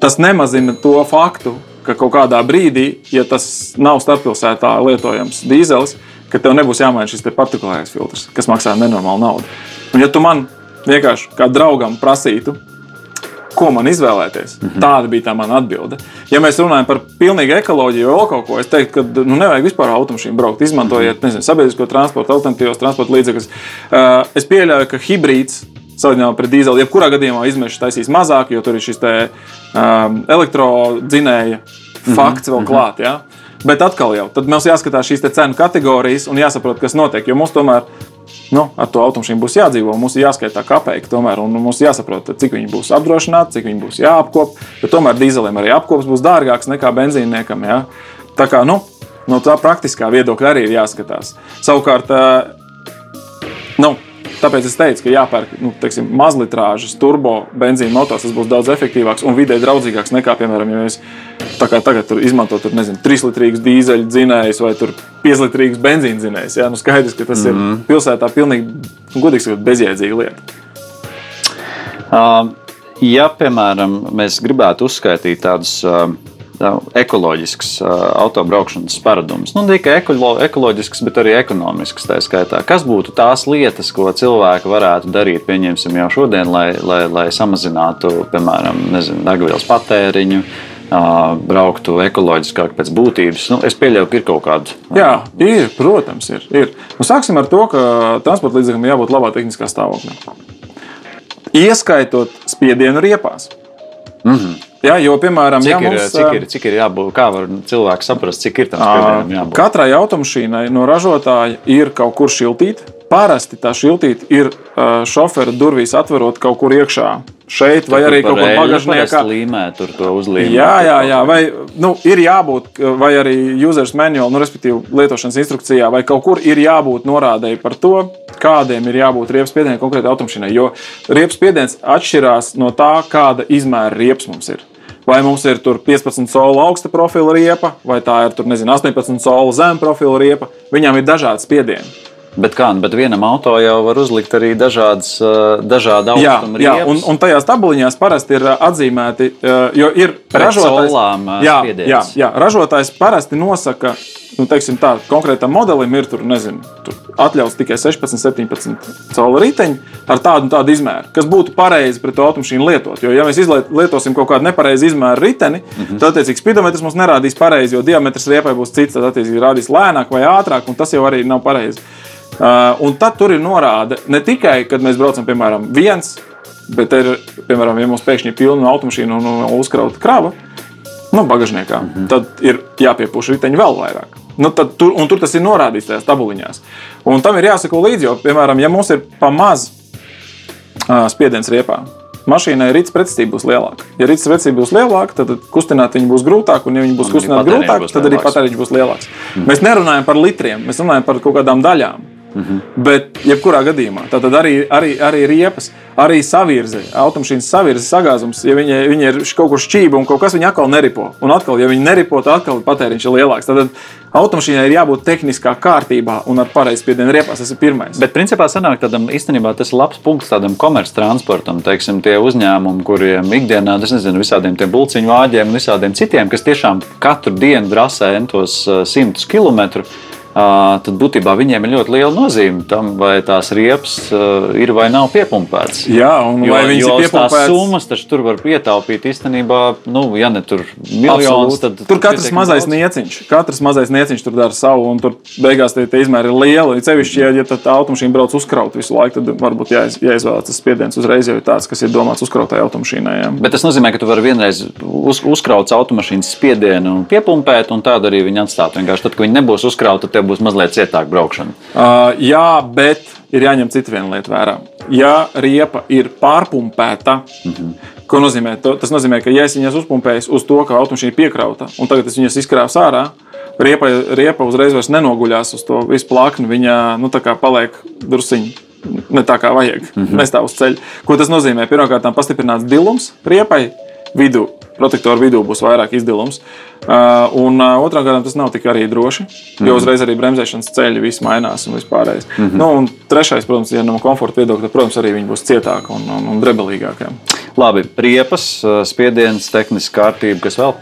tas nemazina to faktu, ka kaut kādā brīdī, ja tas nav starppilsētā lietojams dīzelis, ka tev nebūs jāmaina šis partikulārais filtrs, kas maksā nenormālu naudu. Un, ja tu man vienkārši kā draugam prasītu, ko man izvēlēties. Mm -hmm. Tāda bija tā mana atbilde. Ja mēs runājam par pilnīgu ekoloģiju vai vēl kaut ko, es teiktu, ka nu, nevajag vispār automašīnu braukt. Izmantojiet mm -hmm. nezinu, sabiedrisko transportu, alternatīvos transporta līdzekļus. Uh, es pieļauju, ka hibrīds salīdzinājumā pret dīzeli, jebkurā gadījumā izmešas taisīs mazāk, jo tur ir šis te, um, elektrodzinēja mhm. fakts vēl mm -hmm. klāt. Ja? Bet atkal jau, tad mums jāskatās šīs cenu kategorijas un jāsaprot, kas notiek. Jo mums tomēr nu, ar to automašīnu būs jādzīvo. Mums ir jāskaita kapeka, tomēr, un mums jāsaprot, cik viņi būs apdrošināti, cik viņi būs jāapkop. Bet tomēr dīzelim arī apkops būs dārgāks nekā benzīniekam. Ja? Tā kā nu, no tā praktiskā viedokļa arī ir jāskatās. Savukārt, nu, Tāpēc es teicu, ka jāpērk nu, teiksim, mazlitrāžas turbo benzīna motors. Tas būs daudz efektīvāks un vidē draudzīgāks nekā, piemēram, ja mēs tagad izmantotu 3-litrīgus dīzeļu dzinējus vai 5-litrīgus benzīna dzinējus. Ja? Nu, skaidrs, ka tas mm -hmm. ir mhm. pilsētā pilnīgi godīgs, bezjēdzīga lieta. Uh, ja, piemēram, mēs gribētu uzskaitīt tādus uh, ekoloģisks autobraukšanas paradums. Nu, ne tikai ekolo, ekoloģisks, bet arī ekonomisks. Kas būtu tās lietas, ko cilvēki varētu darīt, pieņemsim, jau šodien, lai, lai, lai samazinātu, piemēram, degvielas patēriņu? Brauktu ekoloģiskāk pēc būtības. Nu, es pieļauju, ka ir kaut kāda. Jā, ir, protams, ir. ir. Nu, sāksim ar to, ka transporta līdzeklim jābūt labā tehniskā stāvoklī. Ieskaitot spiedienu riepās. Mm -hmm. Jā, jo, piemēram, cik, ja mums, ir, cik, ir, cik ir jābūt, kā var cilvēks saprast, cik ir tam spiedienam jābūt? Katrai automašīnai no ražotāja ir kaut kur šiltīt, Parasti tā šiltīte ir šofera durvīs atverot kaut kur iekšā. Šeit, vai arī kaut kur bagāžniekā. Līmē, tur to uzlīmē. Jā, jā, jā. Vai, nu, ir jābūt, vai arī users manual, nu, respektīvi lietošanas instrukcijā, vai kaut kur ir jābūt norādēji par to, kādiem ir jābūt riepas spiedieniem konkrētai automašīnai. Jo riepas spiediens atšķirās no tā, kāda izmēra riepas mums ir. Vai mums ir 15 soli augsta profila riepa, vai tā ir tur, nezinu, 18 soli zem profila riepa. Viņām ir dažādi spiedieni. Bet kā, bet vienam auto jau var uzlikt arī dažādas, dažādi augstuma jā, jā, un, un tajās tabuliņās parasti ir atzīmēti, jo ir ražotājs, jā, jā, jā, ražotājs parasti nosaka, nu, teiksim tā, konkrētam modelim ir tur, nezinu, tur atļauts tikai 16, 17 colu riteņi ar tādu un tādu izmēru, kas būtu pareizi pret to automašīnu lietot. Jo, ja mēs lietosim kaut kādu nepareizu izmēru riteni, mm -hmm. tad, attiecīgi, spidometrs mums nerādīs pareizi, jo diametrs riepai būs cits, tad, attiecīgi, rādīs lēnāk vai ātrāk, un tas jau arī nav pareizi. Uh, un tad tur ir norāde ne tikai, kad mēs braucam, piemēram, viens, bet ir, piemēram, ja mums pēkšņi ir pilna automašīna un, uzkrauta krava, nu, bagāžniekā, mm -hmm. tad ir jāpiepūš riteņi vēl vairāk. Nu, tur, un tur tas ir norādīts tajās tabuliņās. Un tam ir jāsako līdzi, jo, piemēram, ja mums ir pa maz uh, spiediens riepā, mašīnai rīts pretestība būs lielāka. Ja rīts pretestība būs lielāka, tad kustināt viņu būs grūtāk, un ja viņi būs kustināti grūtāk, tad arī patēriņš būs lielāks. Mm. Mēs nerunājam par litriem, mēs runājam par kaut kādām daļām. -hmm. Bet, jebkurā gadījumā, tad arī, arī, arī riepas, arī savirze, automašīnas savirze, sagāzums, ja viņi, viņi ir kaut kur šķība un kaut kas viņa atkal neripo. Un atkal, ja viņi neripo, tad atkal patēriņš ir lielāks. Tad automašīnai ir jābūt tehniskā kārtībā un ar pareizu spiedienu riepās. Tas ir pirmais. Bet, principā, sanāk, tādam, īstenībā tas ir labs punkts tādam komerctransportam. Teiksim, tie uzņēmumi, kuriem ikdienā, es nezinu, visādiem tiem bulciņu vāģiem un visādiem citiem, kas tiešām katru dienu drasē entos simtus kilometrus tad būtībā viņiem ir ļoti liela nozīme tam, vai tās riepas ir vai nav piepumpētas. Jā, un jo, vai viņas ir piepumpētas? Tās summas taču tur var ietaupīt īstenībā, nu, ja ne tur miljonus, tad tur katrs mazais daudz. nieciņš, katrs mazais nieciņš tur dara savu, un tur beigās tie, tie izmēri ir lieli. Cevišķi, ja, ja tā automašīna brauc uzkraut visu laiku, tad varbūt jāiz, jāizvēlas tas spiediens uzreiz jau ir tāds, kas ir domāts uzkrautai automašīnai. Jā. Bet tas nozīmē, ka tu vari vienreiz uz, uzkraut automašīnas spiedienu un piepumpēt, un tādu arī viņi atstāt. Vienkārši tad, kad viņi nebūs uzkrauti, tad būs mazliet cietāk braukšana. Uh, jā, bet ir jāņem cita viena lieta vērā. Ja riepa ir pārpumpēta, mm -hmm. ko nozīmē? Tas nozīmē, ka ja es viņas uzpumpēju uz to, ka automašīna ir piekrauta, un tagad es viņas izkrāpu ārā, riepa, riepa uzreiz vairs nenoguļās uz to visu plakni. Viņa nu, paliek drusciņi. Ne tā kā vajag, mm -hmm. nestāv uz ceļa. Ko tas nozīmē? Pirmkārt, pastiprināts dilums riepai vidū, protektoru vidū būs vairāk izdilums. Uh, un uh, otrām kārtām tas nav tik arī droši, jo mm. uzreiz arī bremzēšanas ceļi viss mainās un vispārējais. Mm -hmm. nu, un trešais, protams, ja no komforta viedokļa, tad, protams, arī viņi būs cietāki un, un, un drebelīgāki. Labi, riepas, uh, spiediens, tehniska kārtība, kas vēl?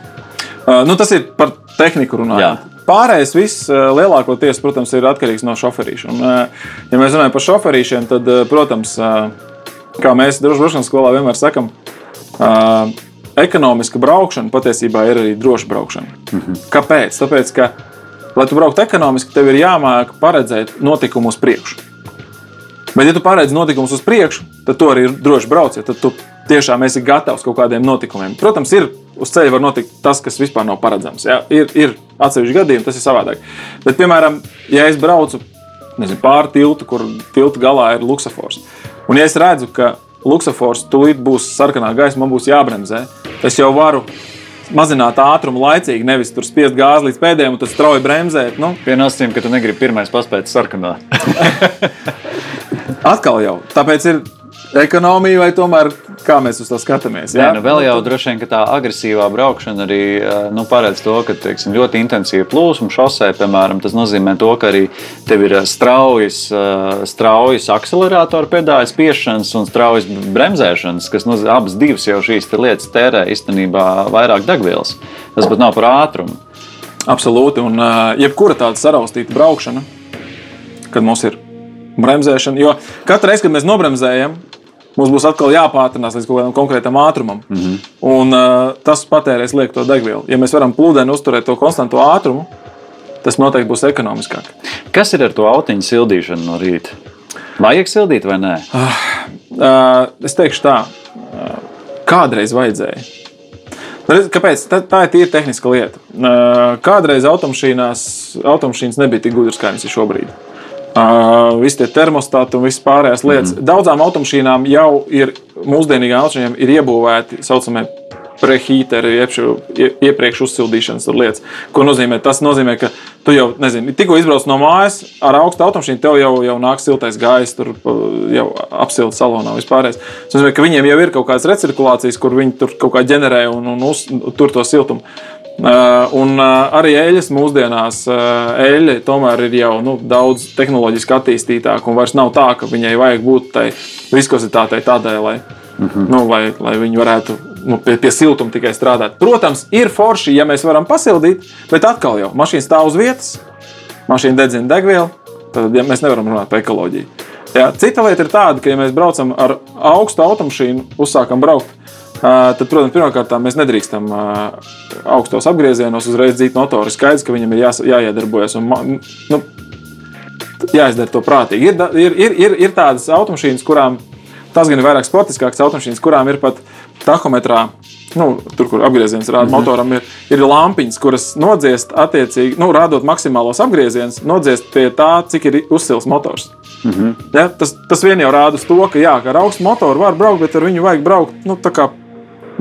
Uh, nu, tas ir par tehniku runājot. Jā. Pārējais viss lielākoties, protams, ir atkarīgs no šoferīša. Un, ja mēs runājam par šoferīšiem, tad, protams, kā mēs drošības skolā vienmēr sakām, ekonomiska braukšana patiesībā ir arī droša braukšana. Mm -hmm. Kāpēc? Tāpēc, ka, lai tu brauktu ekonomiski, tev ir jāmāk paredzēt notikumu uz priekšu. Bet, ja tu paredzi notikumus uz priekšu, tad tu arī droši brauc. Ja tad tu tiešām esi gatavs kaut kādiem notikumiem. Protams, ir uz ceļa var notikt tas, kas vispār nav paredzams. Ja? Ir, ir atsevišķi gadījumi, tas ir savādāk. Bet, piemēram, ja es braucu nezinu, pāri tiltu, kur tilta galā ir luksafors, un ja es redzu, ka luksafors tūlīt būs sarkanā gaisa, man būs jābremzē. Es jau varu mazināt ātrumu laicīgi, nevis tur spiest gāzi līdz pēdējiem un tad strauji bremzēt. Nu. Pienācīsim, ka tu negribi pirmais paspēt sarkanā. Atkal jau. Tāpēc ir ekonomija vai tomēr kā mēs uz to skatāmies. Jā, Nē, nu vēl jau droši vien tā agresīvā braukšana arī nu, paredz to, ka teiksim, ļoti intensīva plūsma šosē, piemēram, tas nozīmē to, ka arī tev ir straujas, straujas akcelerātora pedāļu spiešanas un straujas bremzēšanas, kas nozīmē, abas divas jau šīs lietas tērē īstenībā vairāk degvielas. Tas pat nav par ātrumu. Absolūti, un jebkura tāda saraustīta braukšana, kad mums ir bremzēšana, jo katru reizi, kad mēs nobremzējam, mums būs atkal jāpātrinās līdz kaut kādam konkrētam ātrumam. Mm -hmm. Un uh, tas patērēs liekto degvielu. Ja mēs varam plūdeni uzturēt to konstantu ātrumu, tas noteikti būs ekonomiskāk. Kas ir ar to autiņu sildīšanu no rīta? Vajag sildīt vai nē? Uh, uh, es teikšu tā, uh, kādreiz vajadzēja. Kāpēc? Tā, tā ir tīra tehniska lieta. Kādreiz automašīnās, automašīnas nebija tik gudras, kā viņas ir šobrīd. Uh, visi tie termostāti un visas pārējās lietas. Mm. Daudzām automašīnām jau ir mūsdienīgām automašīnām ir iebūvēti tā saucamie prehīteri, iepriekš uzsildīšanas lietas. Ko nozīmē? Tas nozīmē, ka tu jau, nezini, tikko izbrauc no mājas ar augstu automašīnu, tev jau, jau nāk siltais gaiss, tur jau apsilda salonā vispārējais. Tas nozīmē, ka viņiem jau ir kaut kādas recirkulācijas, kur viņi tur kaut kā ģenerē un, un uz, tur to siltumu. Uh, un uh, arī eļļas mūsdienās, uh, eļļa tomēr ir jau nu, daudz tehnoloģiski attīstītāka. Un vairs nav tā, ka viņai vajag būt tai viskozitātei tādai, lai, mm -hmm. nu, lai, lai viņi varētu nu, pie, pie siltuma tikai strādāt. Protams, ir forši, ja mēs varam pasildīt, bet atkal jau mašīna stāv uz vietas, mašīna dedzina degvielu, tad ja mēs nevaram runāt par ekoloģiju. Jā, cita lieta ir tāda, ka, ja mēs braucam ar augstu automašīnu, uzsākam braukt, tad, protams, pirmkārt, mēs nedrīkstam augstos apgriezienos uzreiz dzīt motoru. Skaidrs, ka viņam ir jā, jāiedarbojas un nu, jāizdara to prātīgi. Ir, ir, ir, ir, ir tādas automašīnas, kurām tas gan ir vairāk sportiskākas automašīnas, kurām ir pat tahometrā. Nu, tur, kur apgrieziens rāda, mm -hmm. motoram ir, ir lampiņas, kuras nodziest, attiecīgi, nu, rādot maksimālos apgriezienus, nodziest pie tā, cik ir uzsils motors. Mm -hmm. ja, tas, tas vien jau rāda to, ka, jā, ka ar augstu motoru var braukt, bet ar viņu vajag braukt nu,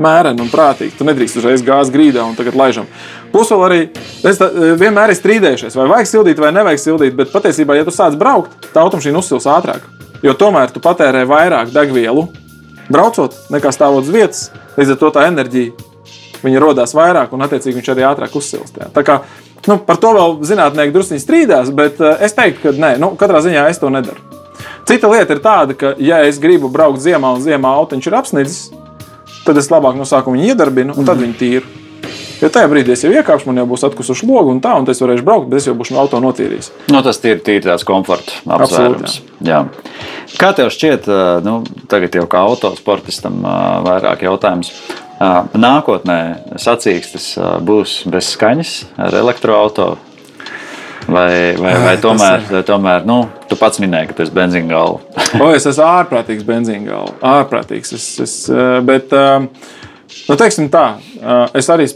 mēreni un prātīgi. Tu nedrīkst uzreiz gāzt grīdā un tagad laižam. Plus vēl arī es tā, vienmēr esmu strīdējušies, vai vajag sildīt vai nevajag sildīt, bet patiesībā, ja tu sāc braukt, tā automašīna uzsils ātrāk. Jo tomēr tu patērē vairāk degvielu braucot, nekā stāvot uz vietas. Līdz ar to tā enerģija viņa radās vairāk, un attiecīgi viņš arī ātrāk uzsilst. Tā kā, nu, par to vēl zinātnieki druskuļi strīdās, bet uh, es teiktu, ka nē, nu, katrā ziņā es to nedaru. Cita lieta ir tāda, ka, ja es gribu braukt ziemā un ziemā autiņš ir apsnidzis, tad es labāk no sākuma viņu iedarbinu un tad mm. viņu tīru. Jo tajā brīdī es jau iekāpšu, man jau būs atkusuši logi un tā, un es varēšu braukt, bet es jau būšu no auto notīrījis. Nu, tas ir tīri tāds komforts apsvērums. Kā tev šķiet, nu, tagad jau kā autosportistam vairāk jautājums. Nākotnē sacīkstes būs bez skaņas ar elektroautorātu. Vai, vai, vai tomēr, vai tomēr nu, tu pats minēji, ka tu esi benzīna galva? o, es esmu ārprātīgs benzīna galva. Ārprātīgs. Es, es, bet, uh, Nu, teiksim tā, es arī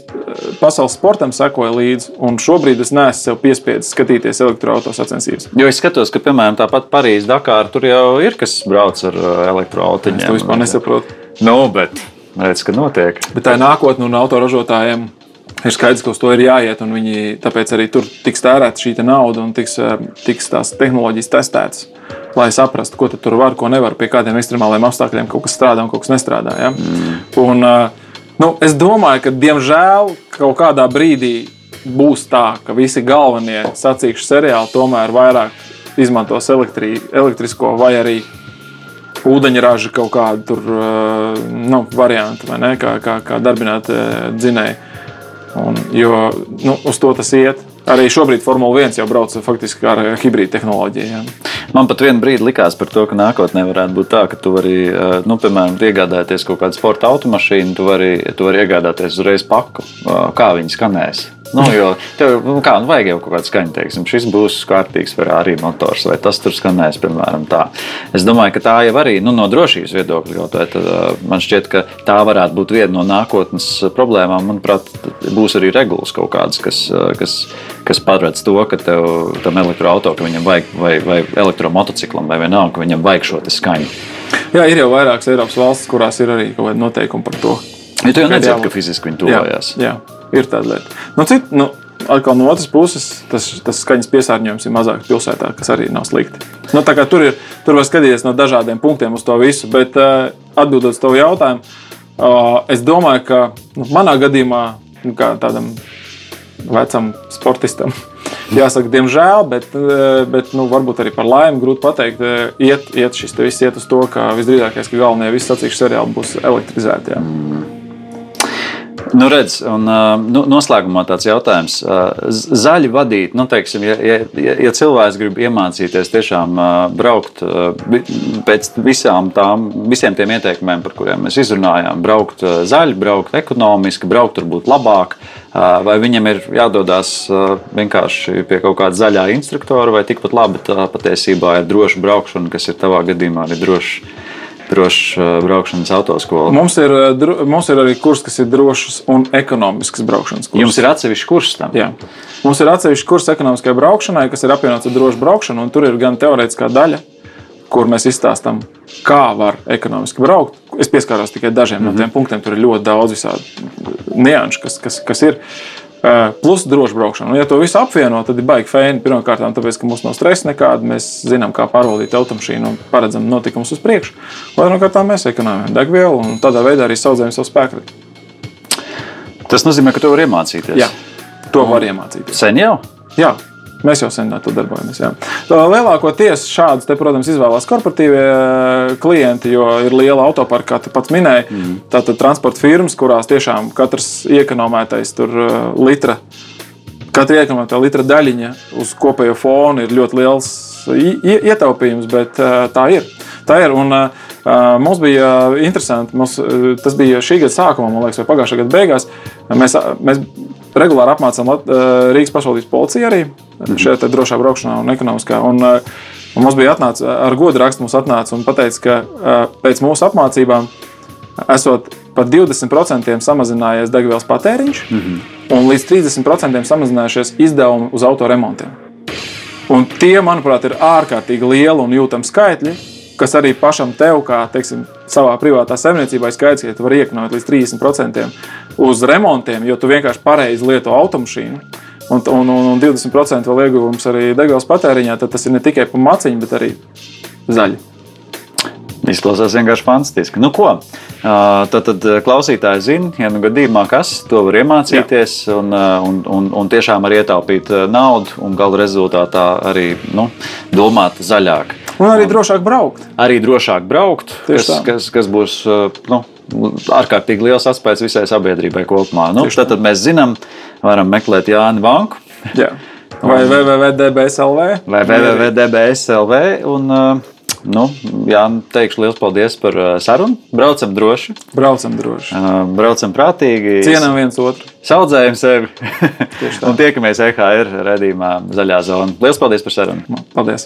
pasaules sportam sekoju līdzi, un šobrīd es neesmu sev piespiedzis skatīties elektroautorāta sacensības. Jo es skatos, ka, piemēram, tāpat Parīzē, Dakārā tur jau ir kas brauc ar elektroautorātu. Es to vispār nesaprotu. Nu, bet redz, ka notiek. Bet tā ir nākotne un autoražotājiem. Ir skaidrs, ka uz to ir jāiet, un viņi tāpēc arī tur tiks tērēta šī nauda un tiks, tiks tās tehnoloģijas testētas lai saprastu, ko tur var, ko nevar, pie kādiem ekstremāliem apstākļiem kaut kas strādā un kaut kas nestrādā. Ja? Mm. Un, Nu, es domāju, ka diemžēl kaut kādā brīdī būs tā, ka visi galvenie sacīkšu seriāli tomēr vairāk izmantos elektri, elektrisko vai arī ūdeņraža kaut kādu tur, nu, variantu, kā, kā, kā darbināt dzinēju. Un, jo nu, uz to tas iet. Arī šobrīd Formule 1 jau brauc faktiski ar hibrīdu tehnoloģiju. Man pat vienā brīdī likās par to, ka nākotnē varētu būt tā, ka tu vari, eh, nu, piemēram, iegādāties kaut kādu sporta automašīnu, tu vari, tu vari iegādāties uzreiz paku, eh, kā viņi skanēs. Nu, jo tev nu, kā, nu, vajag jau kaut kādu skaņu, teiksim, šis būs kārtīgs Ferrari motors, vai tas tur skanēs, piemēram, tā. Es domāju, ka tā jau arī nu, no drošības viedokļa kaut vai tad, man šķiet, ka tā varētu būt viena no nākotnes problēmām. Manuprāt, būs arī regulas kaut kādas, kas, kas, kas paredz to, ka tev tam viņam vajag, vai, vai elektromotociklam, vai vienalga, ka viņam vajag šo skaņu. Jā, ir jau vairākas Eiropas valstis, kurās ir arī kaut kāda noteikuma par to. Ja tu jau nedzirdi, ka fiziski viņi tuvojās. Jā, jā ir tāda lieta. Nu, cit, nu, atkal no otras puses, tas, tas skaņas piesārņojums ir mazāk pilsētā, kas arī nav slikti. Nu, tur, ir, tur var skatīties no dažādiem punktiem uz to visu, bet uh, atbildot uz tavu jautājumu, uh, es domāju, ka nu, manā gadījumā, nu, kā tādam vecam sportistam, jāsaka, diemžēl, bet, uh, bet nu, varbūt arī par laimi grūti pateikt, iet, iet šis viss iet uz to, ka visdrīzākais, ka galvenie visi sacīkšu seriāli būs elektrizēti. Jā. Nu, redz, un, nu, noslēgumā tāds jautājums. Zaļi vadīt, nu, teiksim, ja, ja, ja cilvēks grib iemācīties tiešām braukt pēc visām tām, visiem tiem ieteikumiem, par kuriem mēs izrunājām, braukt zaļi, braukt ekonomiski, braukt varbūt labāk, vai viņam ir jādodas vienkārši pie kaut kāda zaļā instruktora, vai tikpat labi tā patiesībā ir droša braukšana, kas ir tavā gadījumā arī droša drošs uh, braukšanas autoskola. Mums ir, uh, mums ir arī kurs, kas ir drošs un ekonomisks braukšanas kurs. Jums ir atsevišķs kurs tam? Jā. Mums ir atsevišķs kurs ekonomiskai braukšanai, kas ir apvienots ar drošu braukšanu, un tur ir gan teorētiskā daļa, kur mēs izstāstām, kā var ekonomiski braukt. Es pieskāros tikai dažiem mm -hmm. no tiem punktiem, tur ir ļoti daudz visādi nianšu, kas, kas, kas ir. Plus droši braukšana. Un, ja to visu apvieno, tad ir baigi fēni. Pirmkārt, tāpēc, ka mums nav stresa nekāda, mēs zinām, kā pārvaldīt automašīnu un paredzam notikumus uz priekšu. Otrkārt, mēs ekonomējam degvielu un tādā veidā arī saudzējam savu spēku. Tas nozīmē, ka to var iemācīties. Jā, to var iemācīties. Sen jau? Jā, mēs jau sen to darbojamies. Jā. Lielākoties šādas, te, protams, izvēlās korporatīvie eh, klienti, jo ir liela autoparka, kā tu pats minēji. Mm. Tātad transporta firmas, kurās tiešām katrs iekonomētais tur eh, litra. Katra iekonomētā litra daļiņa uz kopējo fonu ir ļoti liels ietaupījums, bet eh, tā ir. Tā ir. Un, uh, mums bija interesanti, mums, tas bija šī gada sākumā, man liekas, vai pagājušā gada beigās. Mēs, mēs regulāri apmācām uh, Rīgas pašvaldības policiju arī šajā te drošā braukšanā un ekonomiskā. Un, uh, un mums bija atnāc, ar godu rakstu, mums atnāca un teica, ka pēc mūsu apmācībām esot par 20% samazinājies degvielas patēriņš mm -hmm. un līdz 30% samazinājušies izdevumi uz autoremontiem. Un tie, manuprāt, ir ārkārtīgi lieli un jūtami skaitļi, kas arī pašam tev, kā teiksim, savā privātā saimniecībā, ir skaidrs, ka tu vari iekonomēt līdz 30% uz remontiem, jo tu vienkārši pareizi lieto automašīnu. Un, un, un, un 20% vēl ieguvums arī degvielas patēriņā, tad tas ir ne tikai pa maciņu, bet arī zaļi. Izklausās vienkārši fantastiski. Nu, ko? Tad, tad klausītāji zina, ja nu gadījumā kas to var iemācīties un, un, un, un tiešām arī ietaupīt naudu un gala rezultātā arī nu, domāt zaļāk. Un arī drošāk braukt. Arī drošāk braukt, Tieši kas, tā. kas, kas būs ā, nu, ārkārtīgi liels atspējas visai sabiedrībai kopumā. Nu, tad, tad mēs zinām, varam meklēt Jāni Banku Jā. Vai www.dbslv. vai www.dbslv. Un, ā, nu, jā, teikšu liels paldies par ā, sarunu. Braucam droši. Braucam droši. Braucam prātīgi, Cienām viens otru. saudzējam sevi un tiekamies EHR redzējumā Zaļā zona. Lielas paldies par sarunu! Paldies!